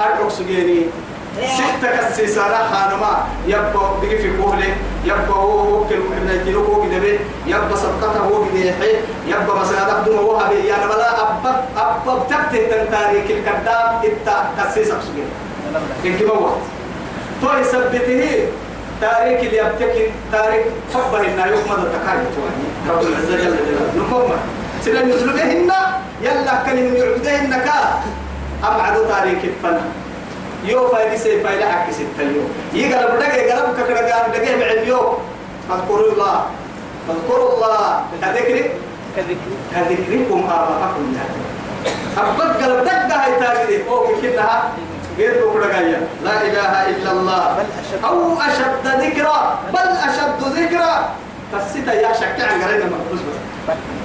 أرعك سجيني ستة كسيسة رحا نما يبقى بقي في كوهلي. يبقى هو هو كل ابن يتلو هو كده بي. يبقى صدقته هو كده يحي. يبقى مسألة دم هو هبي يعني بلا أبب أبب تكتي تنتاريك الكذاب. إتا كسيسة سجيني إنك موت تو يثبته تاريخ اللي يبتكي تاريخ حبه إنه يحمد التكالي تواني. رب العزة جل جلاله. نمما سيدا يزلبهن يلا كلهم يعبدهن كا. أبعد تاريخ الفن. يو فايدي سي فايدة ستة يوم يقلب دقي قلب ككرة قال دقي بعد يوم فاذكروا الله. فاذكروا الله. كذكري؟ كذكر كذكركم آباءكم يا أبد قلب دقة هاي تاجدي أو كنها غير بكرة لا إله إلا الله. أو أشد ذكرى. بل أشد ذكرى. قصيتا يا شكا عن قرينا مقبوس بس.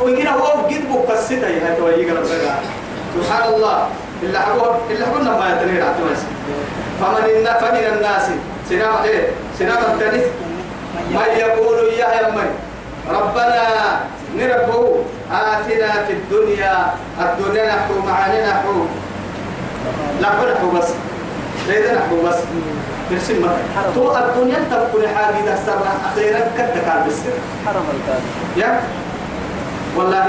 وإن هو قد بك قصيتا يا تويجي قلب سبحان الله. إلا حقول إلا حقولنا ما يتنير عتمس فمن النا فمن الناس. سنام إيه؟ سنام التنس من يقول يا يمن ربنا نربو آتنا في الدنيا الدنيا نحو معاني نحو. لا نحو بس. ليس نحو بس. ترسم تو الدنيا تبكي حاجة إذا سرنا أخيرا كدك على السر حرم الكاد يا؟ والله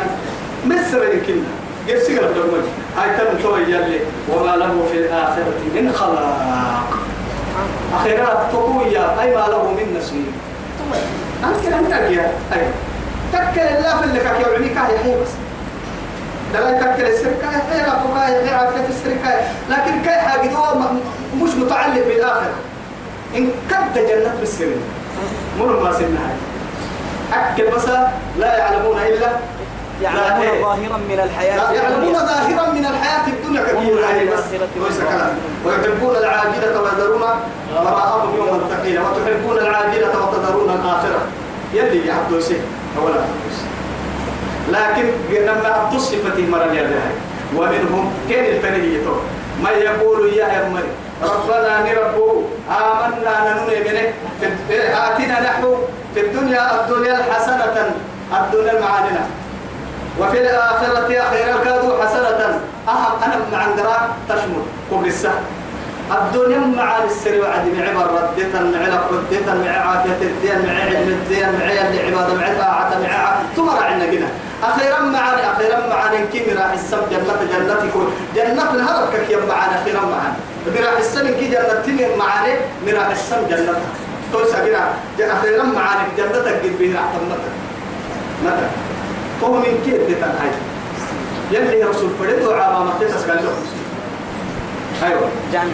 مصر يرسل الدمج هاي تم توي يلي وما له في الآخرة من خلاق. أخيرا تقويا أي ما له من نصيب. أنت أنت يا أي تكل الله في اللي كاك يوعني كاي هي بس. لا تكل السرقة هي لا بقى هي عارفة السرقة لكن كاي حاجة مش متعلق بالآخرة. إن كد جنة بالسر مر ما سنها أكل بس لا يعلمون إلا يعلمون إيه. ظاهرا من الحياة يعلمون الدنيا. ظاهرا من الحياة الدنيا بس الآخرة ليس كلام. ويحبون العاجلة ويذرون وراءهم يوما ثقيلا وتحبون العاجلة وتذرون الآخرة. يلي يعبدوا شيء ولا لكن لما تصفت المرة هاي ومنهم كان التنهي ما يقول يا أمري ربنا نربو آمنا ننوني منه آتنا نحو في الدنيا الدنيا الحسنة الدنيا المعادنة. وفي الآخرة أخيرا كادوا حسنة أهم أنا مع عندنا تشمل قبل السهل. الدنيا مع السر وعد مع عبر ردتا مع ردتا مع عافية الدين مع علم الدين مع اللي عبادة مع طاعة مع تمر عنا كده. أخيرا معنا أخيرا معنا كي راح السم جنة جنة يكون جنة الهرب كي معنا أخيرا معنا براح السم كي جنة تمر معنا مراح السم جنة. توسع كده أخيرا معنا جنة قد أحتمتك متى؟ هو من كيف تنحي يلي يرسل فريد وعابا مكتس قال له. أيوه. جامع.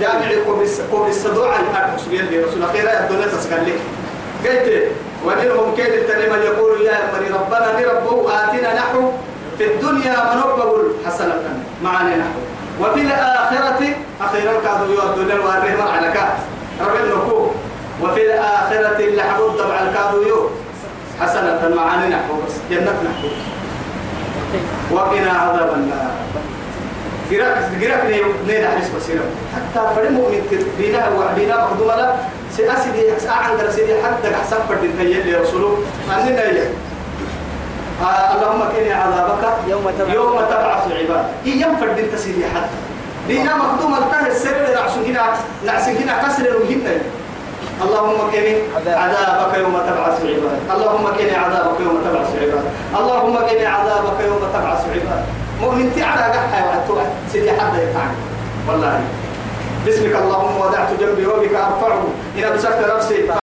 جامع قبس قبس دوع الارقص يلي رسول أخيرا يدون تسقل لك قلت ومنهم كيد التنعم يقول يا من ربنا لربه آتنا نحو في الدنيا منقبه حسنة معنا نحو وفي الآخرة أخيرا كانوا يؤدون الوارهم على كات رب النكو وفي الآخرة اللي حبوا الضبع الكاذو يؤدون حسنة معنا نحو بس جنة نحو. وقنا عذاب النار. جراك جراك ني ني حس بصيرة. حتى فرد مؤمن بينا وعدينا مخدومة لا سأسدي ساعة عند سيدي حتى أحسن فرد تيجي لرسوله أننا يا آه اللهم كني عذابك يوم تبعث. يوم تبعث العباد إيام فرد انت سيدي حتى. بينا مخدومة التاه السر نعسون كنا نعسون كنا كسر المهمة اللهم كني عذاب. عذابك يوم تبعث العباد اللهم كني عذابك يوم تبعث العباد اللهم كني عذابك يوم تبعث العباد مؤمن تعالى قحة وعدت سيدي حد يتعب والله. باسمك اللهم ودعت جنبي وبك أرفعه. إن امسكت نفسي